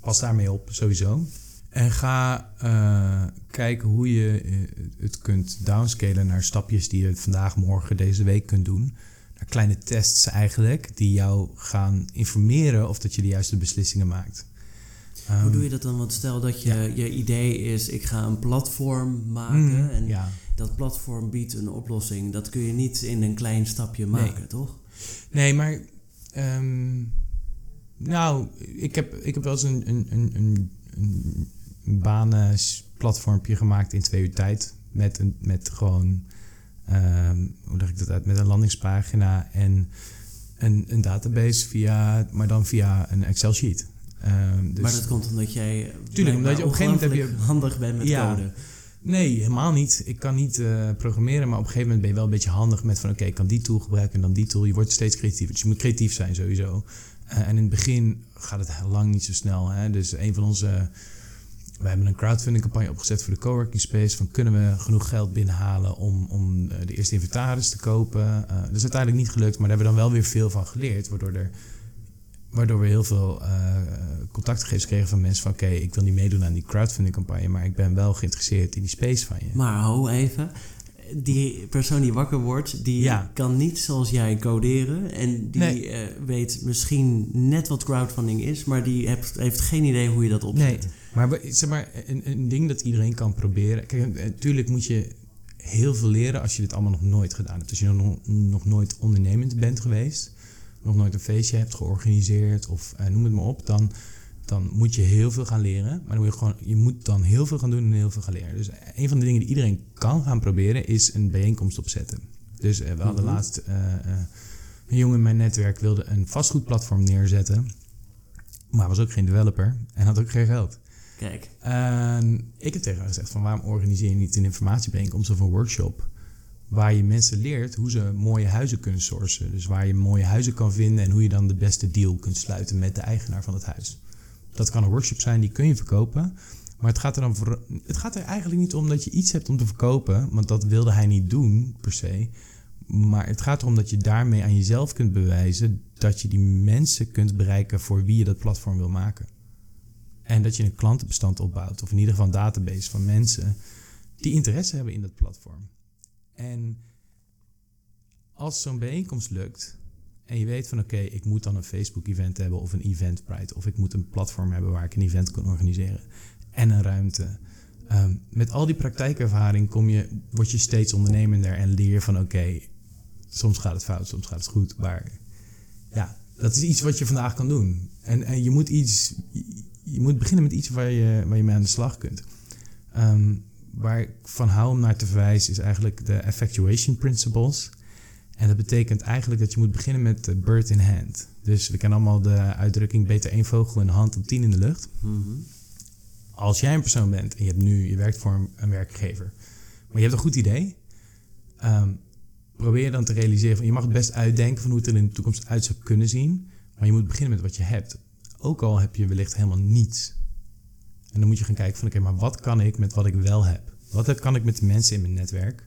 pas daarmee op, sowieso. En ga uh, kijken hoe je uh, het kunt downscalen naar stapjes die je vandaag, morgen, deze week kunt doen. Naar kleine tests eigenlijk, die jou gaan informeren of dat je de juiste beslissingen maakt. Hoe doe je um, dat dan? Want stel dat je, ja. je idee is, ik ga een platform maken mm, en ja. dat platform biedt een oplossing. Dat kun je niet in een klein stapje maken, Nee. toch? Nee, maar. ehm, nou, ik heb, ik heb wel eens een, een, een, een, een, banenplatformpje gemaakt in twee uur tijd. Met, een, met gewoon. ehm, hoe leg ik dat uit? Met een landingspagina en een, een database via. maar dan via een Excel-sheet. Ehm, dus, maar dat komt omdat jij Tuurlijk, omdat je op een gegeven moment heb je- handig bent met Ja. code. Nee, helemaal niet. Ik kan niet eh, programmeren, maar op een gegeven moment ben je wel een beetje handig met van oké, ik kan die tool gebruiken en dan die tool. Je wordt steeds creatiever. Dus je moet creatief zijn sowieso. Eh, en in het begin gaat het lang niet zo snel. Hè? Dus een van onze. We hebben een crowdfunding campagne opgezet voor de coworking space. Van kunnen we genoeg geld binnenhalen om, om eh, de eerste inventaris te kopen? Dat is uiteindelijk niet gelukt, maar daar hebben we dan wel weer veel van geleerd. Waardoor, er, waardoor we heel veel eh contactgegevens kregen van mensen van oké, ik wil niet meedoen aan die crowdfunding campagne, maar ik ben wel geïnteresseerd in die space van je. Maar ho even. Die persoon die wakker wordt, die Ja. kan niet zoals jij coderen. En die Nee. eh, weet misschien net wat crowdfunding is, maar die heeft, heeft geen idee hoe je dat opzet. Nee, maar zeg maar een, een ding dat iedereen kan proberen. Kijk, natuurlijk moet je heel veel leren als je dit allemaal nog nooit gedaan hebt. Als je nog, nog nooit ondernemend bent geweest, nog nooit een feestje hebt georganiseerd of eh, noem het maar op, dan, dan moet je heel veel gaan leren. Maar dan moet je, gewoon, je moet dan heel veel gaan doen en heel veel gaan leren. Dus een van de dingen die iedereen kan gaan proberen is een bijeenkomst opzetten. Dus eh, we hadden Mhm. laatst eh, eh, een jongen in mijn netwerk wilde een vastgoedplatform neerzetten. Maar was ook geen developer en had ook geen geld. Kijk, ik heb tegen haar gezegd van waarom organiseer je niet een informatiebijeenkomst of een workshop waar je mensen leert hoe ze mooie huizen kunnen sourcen. Dus waar je mooie huizen kan vinden en hoe je dan de beste deal kunt sluiten met de eigenaar van het huis. Dat kan een workshop zijn, die kun je verkopen. Maar het gaat er dan voor, het gaat er eigenlijk niet om dat je iets hebt om te verkopen, want dat wilde hij niet doen per se. Maar het gaat erom dat je daarmee aan jezelf kunt bewijzen dat je die mensen kunt bereiken voor wie je dat platform wil maken. En dat je een klantenbestand opbouwt, of in ieder geval een database van mensen die interesse hebben in dat platform. En als zo'n bijeenkomst lukt en je weet van oké, ik moet dan een Facebook-event hebben of een Eventbrite, of ik moet een platform hebben waar ik een event kan organiseren en een ruimte. Ehm, met al die praktijkervaring kom je, word je steeds ondernemender en leer van oké, soms gaat het fout, soms gaat het goed, maar ja, dat is iets wat je vandaag kan doen. En, en je moet iets, je moet beginnen met iets waar je, waar je mee aan de slag kunt. Ehm, waar ik van hou om naar te verwijzen is eigenlijk de effectuation principles. En dat betekent eigenlijk dat je moet beginnen met bird in hand. Dus we kennen allemaal de uitdrukking beter één vogel in de hand dan tien in de lucht. Mhm. Als jij een persoon bent en je hebt nu, je werkt voor een, een werkgever, maar je hebt een goed idee, ehm, probeer dan te realiseren van je mag het best uitdenken van hoe het er in de toekomst uit zou kunnen zien, maar je moet beginnen met wat je hebt. Ook al heb je wellicht helemaal niets. En dan moet je gaan kijken van oké, maar wat kan ik met wat ik wel heb? Wat kan ik met de mensen in mijn netwerk?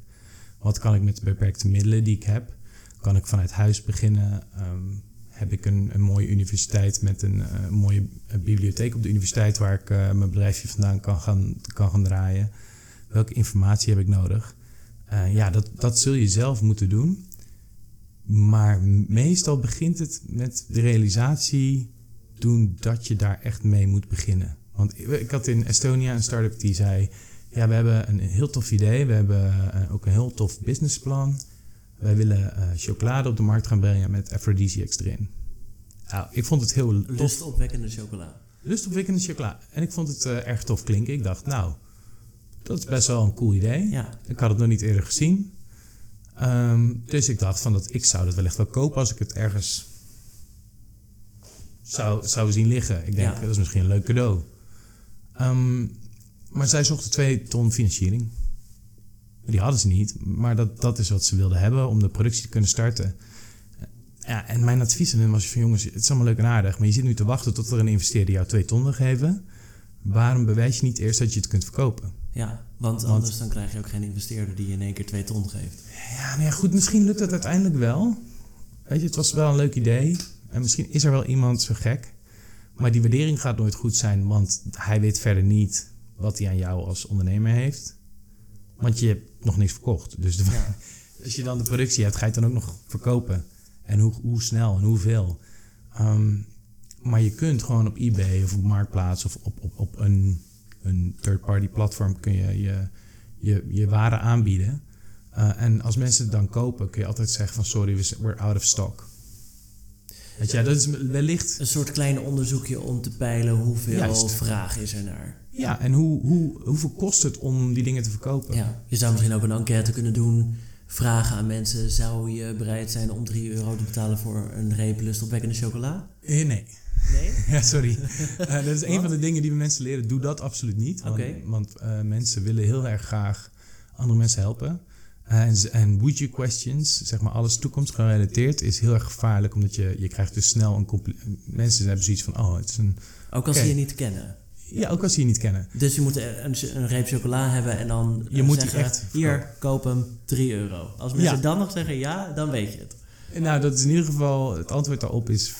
Wat kan ik met de beperkte middelen die ik heb? Kan ik vanuit huis beginnen? Ehm, heb ik een, een mooie universiteit met een eh, mooie eh, bibliotheek op de universiteit waar ik eh, mijn bedrijfje vandaan kan gaan, kan gaan draaien? Welke informatie heb ik nodig? Ja, dat, dat zul je zelf moeten doen. Maar meestal begint het met de realisatie doen dat je daar echt mee moet beginnen. Want ik- had in Estonia een start-up die zei... Ja, we hebben een heel tof idee. We hebben eh, ook een heel tof businessplan. Wij willen eh, chocolade op de markt gaan brengen met aphrodisiacs erin. Nou, ik vond het heel tof. lustopwekkende chocola. Lustopwekkende chocola. En ik vond het eh, erg tof klinken. Ik dacht, nou, dat is best wel een cool idee. Ja, Ik had het nog niet eerder gezien. Ehm, dus ik dacht van dat ik zou dat wellicht wel kopen als ik het ergens zou, zou zien liggen. Ik denk, Ja. dat is misschien een leuk cadeau. Ehm, maar zij zochten twee ton financiering. Die hadden ze niet, maar dat, dat is wat ze wilden hebben om de productie te kunnen starten. Ja, en mijn advies aan hen was van jongens, het is allemaal leuk en aardig, maar je zit nu te wachten tot er een investeerder jou twee ton wil geven. Waarom bewijs je niet eerst dat je het kunt verkopen? Ja, want Want- anders dan krijg je ook geen investeerder die je in één keer twee ton geeft. Ja, nou ja, goed, misschien lukt het uiteindelijk wel. Weet je, het was wel een leuk idee. En misschien is er wel iemand zo gek. Maar die waardering gaat nooit goed zijn, want hij weet verder niet wat hij aan jou als ondernemer heeft. Want je hebt nog niks verkocht. Dus de- Ja. als je dan de productie hebt, ga je het dan ook nog verkopen. En hoe, hoe snel en hoeveel. Ehm, maar je kunt gewoon op eBay of op Marktplaats of op, op, op een, een third-party platform kun je je, je je waren aanbieden. Uh, en als mensen het dan kopen, kun je altijd zeggen van sorry, we're out of stock. Weet je, dat is wellicht... Een soort klein onderzoekje om te peilen hoeveel Juist. vraag is er naar. Ja, en hoe, hoe, hoeveel kost het om die dingen te verkopen? Ja, je zou misschien ook een enquête kunnen doen. Vragen aan mensen, zou je bereid zijn om 3 euro te betalen voor een reep lustopwekkende chocola? Eh, nee. Nee? Ja, sorry. Eh, dat is een van de dingen die we mensen leren. Doe dat absoluut niet. Want, want eh, mensen willen heel erg graag andere mensen helpen. Eh, en, would you questions, zeg maar alles toekomstgerelateerd, is heel erg gevaarlijk. Omdat je, je krijgt dus snel een... Mensen hebben zoiets van, oh, het is een... Ook als ze je niet kennen. Ja, ook als ze je niet kennen. Dus je moet een, een reep chocola hebben en dan Je eh, moet zeggen, echt hier, koop hem, 3 euro. Als mensen Ja. dan nog zeggen ja, dan weet je het. Nou, dat is in ieder geval... Het antwoord daarop is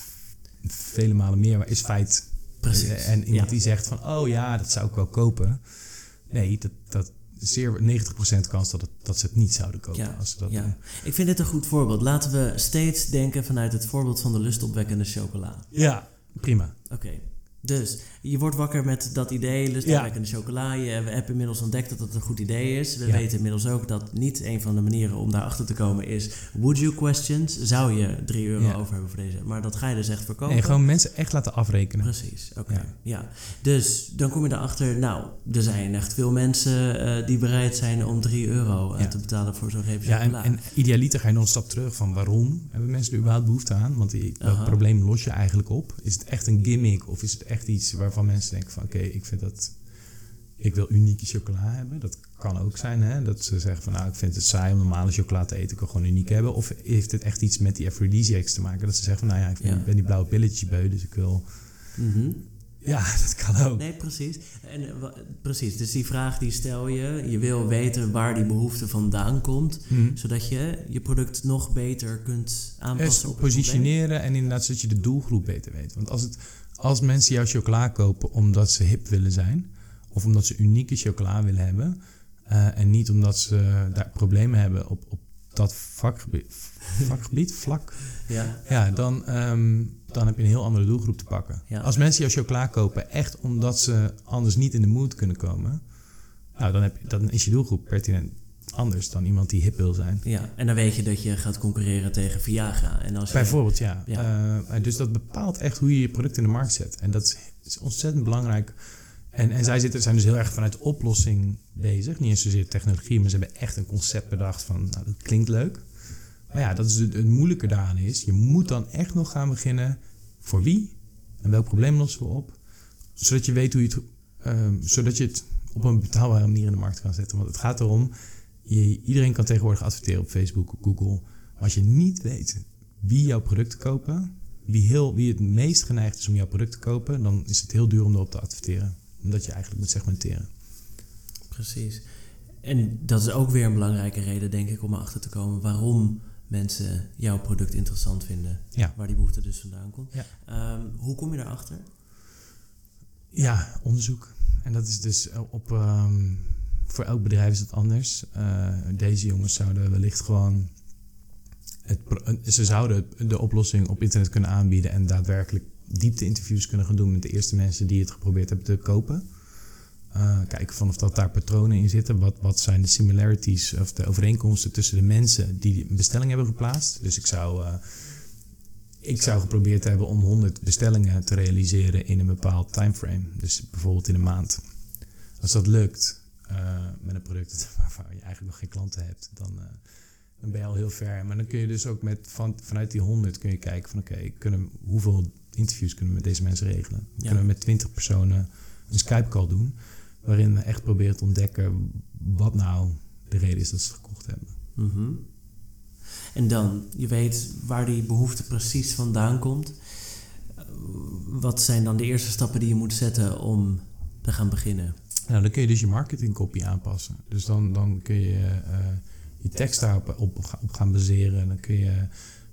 vele malen meer, maar is feit. Precies. En iemand Ja. die zegt van, oh ja, dat zou ik wel kopen. Nee, dat, dat zeer 90% kans dat, het, dat ze het niet zouden kopen. Ja, als ze dat ja. Ik vind dit een goed voorbeeld. Laten we steeds denken vanuit het voorbeeld van de lustopwekkende chocola. Ja, prima. Oké. Dus je wordt wakker met dat idee, lustopwekkende chocola. Je, we hebben inmiddels ontdekt dat het een goed idee is. We Ja. weten inmiddels ook dat niet een van de manieren om daarachter te komen is... Would you questions? Zou je 3 euro Ja. over hebben voor deze? Maar dat ga je dus echt verkopen. Nee, gewoon mensen echt laten afrekenen. Precies, oké. Ja. Ja. Dus dan kom je erachter, nou, er zijn echt veel mensen eh, die bereid zijn om 3 euro eh, Ja. te betalen voor zo'n reep Ja, en, idealiter ga je nog een stap terug van waarom hebben mensen er überhaupt behoefte aan? Want die, dat probleem los je eigenlijk op. Is het echt een gimmick of is het echt iets waarvan mensen denken van oké, ik vind dat... Ik wil unieke chocola hebben. Dat kan ook zijn, hè? Dat ze zeggen van nou, ik vind het saai om normale chocola te eten. Ik wil gewoon uniek hebben. Of heeft het echt iets met die aphrodisiacs te maken? Dat ze zeggen van nou ja, ik ben, Ja. ben die blauwe pilletjes beu, dus ik wil... Mhm. Ja, dat kan ook. Nee, precies. En, eh, precies, dus die vraag die stel je. Je wil weten waar die behoefte vandaan komt. Hm. Zodat je je product nog beter kunt aanpassen op positioneren en inderdaad zodat je de doelgroep beter weet. Want als, het, als mensen jouw chocola kopen omdat ze hip willen zijn, of omdat ze unieke chocola willen hebben, eh, en niet omdat ze daar problemen hebben op, op dat vakgebied, vakgebied, vlak, Ja, ja, dan, ehm, dan heb je een heel andere doelgroep te pakken. Ja. Als mensen jouw chocola kopen echt omdat ze anders niet in de mood kunnen komen, nou, dan, heb je, dan is je doelgroep pertinent anders dan iemand die hip wil zijn. ja, en dan weet je dat je gaat concurreren tegen Viagra. En als je, Bijvoorbeeld, ja. Ja. Eh, dus dat bepaalt echt hoe je je product in de markt zet. En dat is, is ontzettend belangrijk. En, en zij zitten, zijn dus heel erg vanuit oplossing bezig. Niet eens zozeer technologie, maar ze hebben echt een concept bedacht van, nou, dat klinkt leuk. Maar ja, dat is het, het moeilijke daaraan is, je moet dan echt nog gaan beginnen voor wie en welk probleem lossen we op. Zodat je weet hoe je het, ehm, zodat je het op een betaalbare manier in de markt kan zetten. Want het gaat erom, je, iedereen kan tegenwoordig adverteren op Facebook, op Google. Maar als je niet weet wie jouw product kopen, wie, heel, wie het meest geneigd is om jouw product te kopen, dan is het heel duur om erop te adverteren. Omdat je eigenlijk moet segmenteren. Precies. En dat is ook weer een belangrijke reden, denk ik, om erachter te komen waarom mensen jouw product interessant vinden. Ja. Waar die behoefte dus vandaan komt. Ja. Ehm, hoe kom je daarachter? Ja, onderzoek. En dat is dus op. ehm, voor elk bedrijf is het anders. Eh, deze jongens zouden wellicht gewoon. Het, pro- ze zouden de oplossing op internet kunnen aanbieden en daadwerkelijk diepte-interviews kunnen gaan doen met de eerste mensen die het geprobeerd hebben te kopen. Eh, kijken van of dat daar patronen in zitten. Wat, wat zijn de similarities of de overeenkomsten tussen de mensen die een bestelling hebben geplaatst. Dus ik zou, eh, ik zou geprobeerd hebben om 100 bestellingen te realiseren in een bepaald timeframe. Dus bijvoorbeeld in een maand. Als dat lukt eh, met een product waarvan je eigenlijk nog geen klanten hebt, dan, eh, dan ben je al heel ver. Maar dan kun je dus ook met van, vanuit die 100 kun je kijken van oké, kunnen hoeveel interviews kunnen we met deze mensen regelen? Ja. Kunnen we met 20 personen een Skype call doen, waarin we echt proberen te ontdekken wat nou de reden is dat ze het gekocht hebben. Mhm. En dan, je weet waar die behoefte precies vandaan komt. Eh, Wat zijn dan de eerste stappen die je moet zetten om te gaan beginnen? Nou, dan kun je dus je marketingcopy aanpassen. Dus dan, dan kun je eh, je tekst daarop op, op gaan baseren. Dan kun je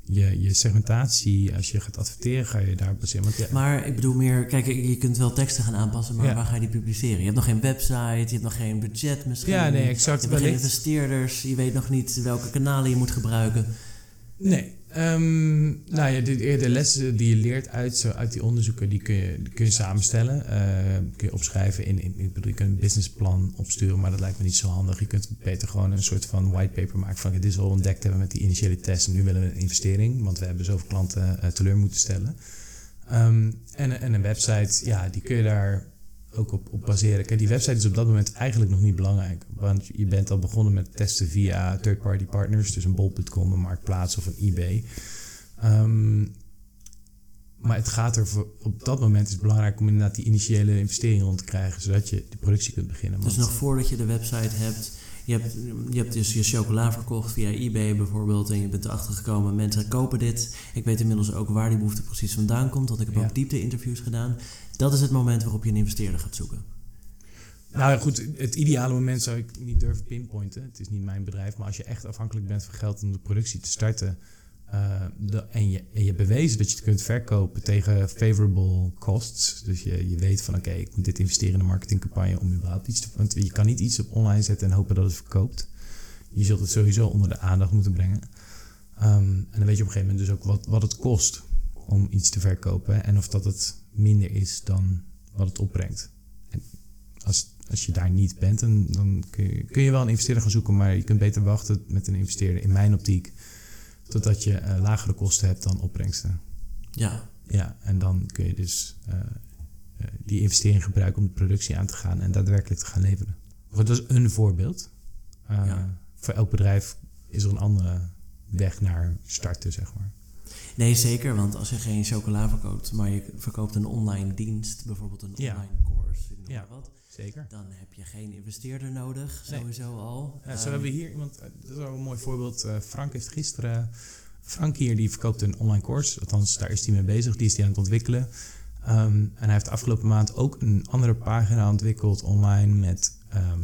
je, je segmentatie, als je gaat adverteren, ga je daar baseren. Want ja, Maar ik bedoel meer, kijk, je kunt wel teksten gaan aanpassen, maar Ja. waar ga je die publiceren? Je hebt nog geen website, je hebt nog geen budget misschien. Ja, nee, Je exact. hebt nog geen investeerders, je weet nog niet welke kanalen je moet gebruiken. Nee. Ehm, nou ja, de, de lessen die je leert uit, zo, uit die onderzoeken, die kun je, kun je samenstellen. Eh, kun je opschrijven in, in, ik bedoel, je kunt een businessplan opsturen, maar dat lijkt me niet zo handig. Je kunt beter gewoon een soort van whitepaper maken van, dit is al ontdekt hebben met die initiële test en nu willen we een investering, want we hebben zoveel klanten eh, teleur moeten stellen. Ehm, en, en een website, ja, die kun je daar ook op, op baseren. Kijk, die website is op dat moment eigenlijk nog niet belangrijk. Want je bent al begonnen met testen via third-party partners. Dus een bol.com, een Marktplaats of een eBay. Ehm, maar het gaat er voor, op dat moment is het belangrijk om inderdaad die initiële investering rond te krijgen. Zodat je de productie kunt beginnen. Dus nog voordat je de website hebt, je hebt, je hebt dus je chocola verkocht via eBay bijvoorbeeld en je bent erachter gekomen, mensen kopen dit. Ik weet inmiddels ook waar die behoefte precies vandaan komt, want ik heb Ja. ook diepte-interviews gedaan. Dat is het moment waarop je een investeerder gaat zoeken. Nou goed, het ideale moment zou ik niet durven pinpointen. Het is niet mijn bedrijf. Maar als je echt afhankelijk bent van geld om de productie te starten. Eh, en, je, je bewezen dat je het kunt verkopen tegen favorable costs. Dus je, je weet van oké, ik moet dit investeren in een marketingcampagne om überhaupt iets te. Want je kan niet iets op online zetten en hopen dat het verkoopt. Je zult het sowieso onder de aandacht moeten brengen. Ehm, en dan weet je op een gegeven moment dus ook wat, wat het kost om iets te verkopen. En of dat het minder is dan wat het opbrengt. En als, als je daar niet bent, dan, dan kun, je, kun je wel een investeerder gaan zoeken. Maar je kunt beter wachten met een investeerder, in mijn optiek. Totdat je eh, lagere kosten hebt dan opbrengsten. Ja, Ja, en dan kun je dus eh, eh, die investering gebruiken om de productie aan te gaan en daadwerkelijk te gaan leveren. Dat is een voorbeeld. Ja. Voor elk bedrijf is er een andere weg naar starten, zeg maar. nee zeker, want als je geen chocola verkoopt, maar je verkoopt een online dienst, bijvoorbeeld een Ja. Ik noem Ja. maar wat, Zeker. dan heb je geen investeerder nodig, Nee. sowieso al. Ja, zo Ehm, hebben we hier iemand, eh, dat is wel een mooi voorbeeld. Eh, Frank heeft gisteren, Frank hier, die verkoopt een online course. Althans, daar is hij mee bezig, die is hij aan het ontwikkelen. Ehm, en hij heeft de afgelopen maand ook een andere pagina ontwikkeld online met ehm,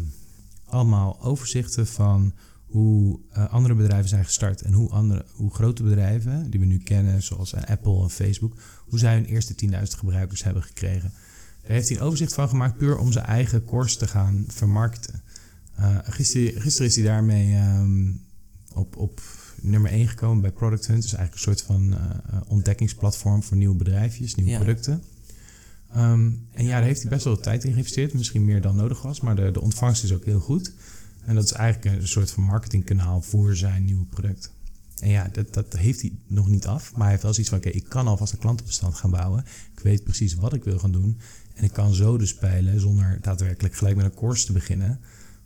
allemaal overzichten van hoe eh, andere bedrijven zijn gestart en hoe, andere, hoe grote bedrijven die we nu kennen, zoals eh, Apple en Facebook, hoe zij hun eerste 10.000 gebruikers hebben gekregen. Daar heeft hij een overzicht van gemaakt, puur om zijn eigen course te gaan vermarkten. Uh, gisteren, gisteren is hij daarmee ehm, op, op nummer 1 gekomen bij Product Hunt. Dus eigenlijk een soort van eh, ontdekkingsplatform voor nieuwe bedrijfjes, nieuwe Ja. producten. Ehm, en ja, daar heeft hij best wel tijd in geïnvesteerd. Misschien meer dan nodig was, maar de, de ontvangst is ook heel goed. En dat is eigenlijk een soort van marketingkanaal voor zijn nieuwe product. En ja, dat, dat heeft hij nog niet af. Maar hij heeft wel zoiets van, oké, ik kan alvast een klantenbestand gaan bouwen. Ik weet precies wat ik wil gaan doen. En ik kan zo dus peilen, zonder daadwerkelijk gelijk met een course te beginnen,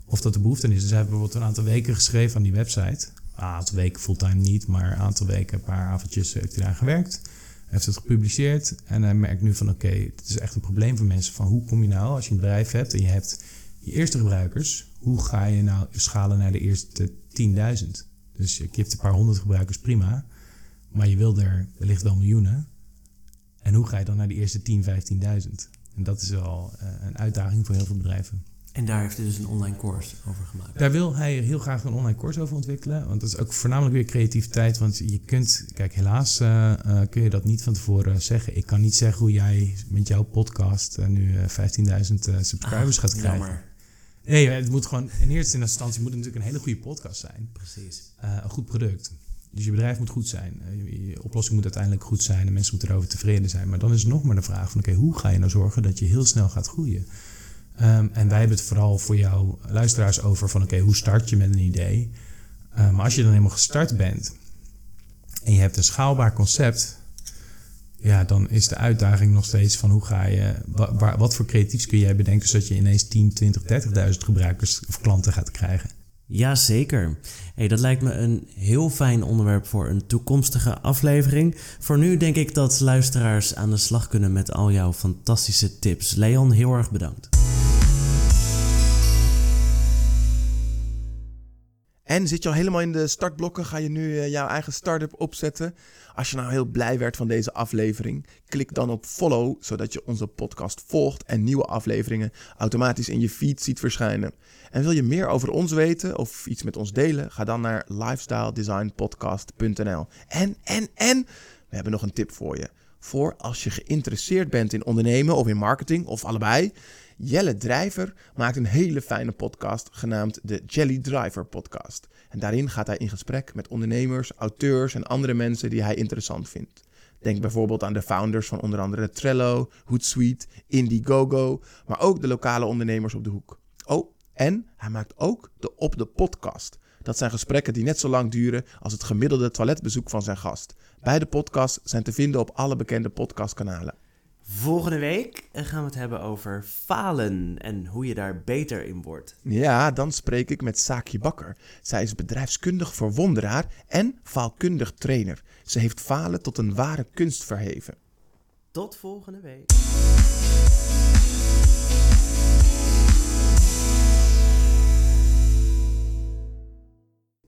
of dat de behoefte is. Dus hij heeft bijvoorbeeld een aantal weken geschreven aan die website. Een aantal weken fulltime niet, maar een aantal weken, een paar avondjes heeft hij eraan gewerkt. Hij heeft het gepubliceerd en hij merkt nu van oké, het is echt een probleem voor mensen. Van hoe kom je nou, als je een bedrijf hebt en je hebt je eerste gebruikers, hoe ga je nou schalen naar de eerste 10.000? Dus je hebt een paar honderd gebruikers, prima. Maar je wil er wellicht wel miljoenen. En hoe ga je dan naar de eerste 10, 15.000? En dat is wel eh, een uitdaging voor heel veel bedrijven. En daar heeft hij dus een online course over gemaakt. Daar wil hij heel graag een online course over ontwikkelen. Want dat is ook voornamelijk weer creativiteit. Want je kunt, kijk, helaas eh, eh, kun je dat niet van tevoren zeggen. Ik kan niet zeggen hoe jij met jouw podcast nu eh, 15.000 eh, subscribers Ah, gaat krijgen. Jammer, Nee, het moet gewoon in eerste instantie moet het natuurlijk een hele goede podcast zijn. precies. Een goed product. Dus je bedrijf moet goed zijn. Eh, je, oplossing moet uiteindelijk goed zijn. En mensen moeten erover tevreden zijn. Maar dan is nog maar de vraag van... oké, hoe ga je nou zorgen dat je heel snel gaat groeien? Ehm, en wij hebben het vooral voor jouw luisteraars over van... oké, hoe start je met een idee? Eh, maar als je dan helemaal gestart bent... en je hebt een schaalbaar concept... ja, dan is de uitdaging nog steeds van hoe ga je... wat voor creatiefs kun jij bedenken... zodat je ineens 10, 20, 30.000 gebruikers of klanten gaat krijgen? Jazeker. Hey, dat lijkt me een heel fijn onderwerp voor een toekomstige aflevering. Voor nu denk ik dat luisteraars aan de slag kunnen met al jouw fantastische tips. Leon, heel erg bedankt. En zit je al helemaal in de startblokken? Ga je nu eh, jouw eigen start-up opzetten? Als je nou heel blij werd van deze aflevering, klik dan op follow, zodat je onze podcast volgt en nieuwe afleveringen automatisch in je feed ziet verschijnen. En wil je meer over ons weten of iets met ons delen? Ga dan naar lifestyledesignpodcast.nl. En, en, en, we hebben nog een tip voor je. Voor als je geïnteresseerd bent in ondernemen of in marketing of allebei. Jelle Drijver maakt een hele fijne podcast genaamd de Jelly Driver Podcast. En daarin gaat hij in gesprek met ondernemers, auteurs en andere mensen die hij interessant vindt. Denk bijvoorbeeld aan de founders van onder andere Trello, Hootsuite, Indiegogo, maar ook de lokale ondernemers op de hoek. Oh, en hij maakt ook de Op de Podcast. Dat zijn gesprekken die net zo lang duren als het gemiddelde toiletbezoek van zijn gast. Beide podcasts zijn te vinden op alle bekende podcastkanalen. Volgende week gaan we het hebben over falen en hoe je daar beter in wordt. Ja, dan spreek ik met Saakje Bakker. Zij is bedrijfskundig verwonderaar en faalkundig trainer. Ze heeft falen tot een ware kunst verheven. Tot volgende week.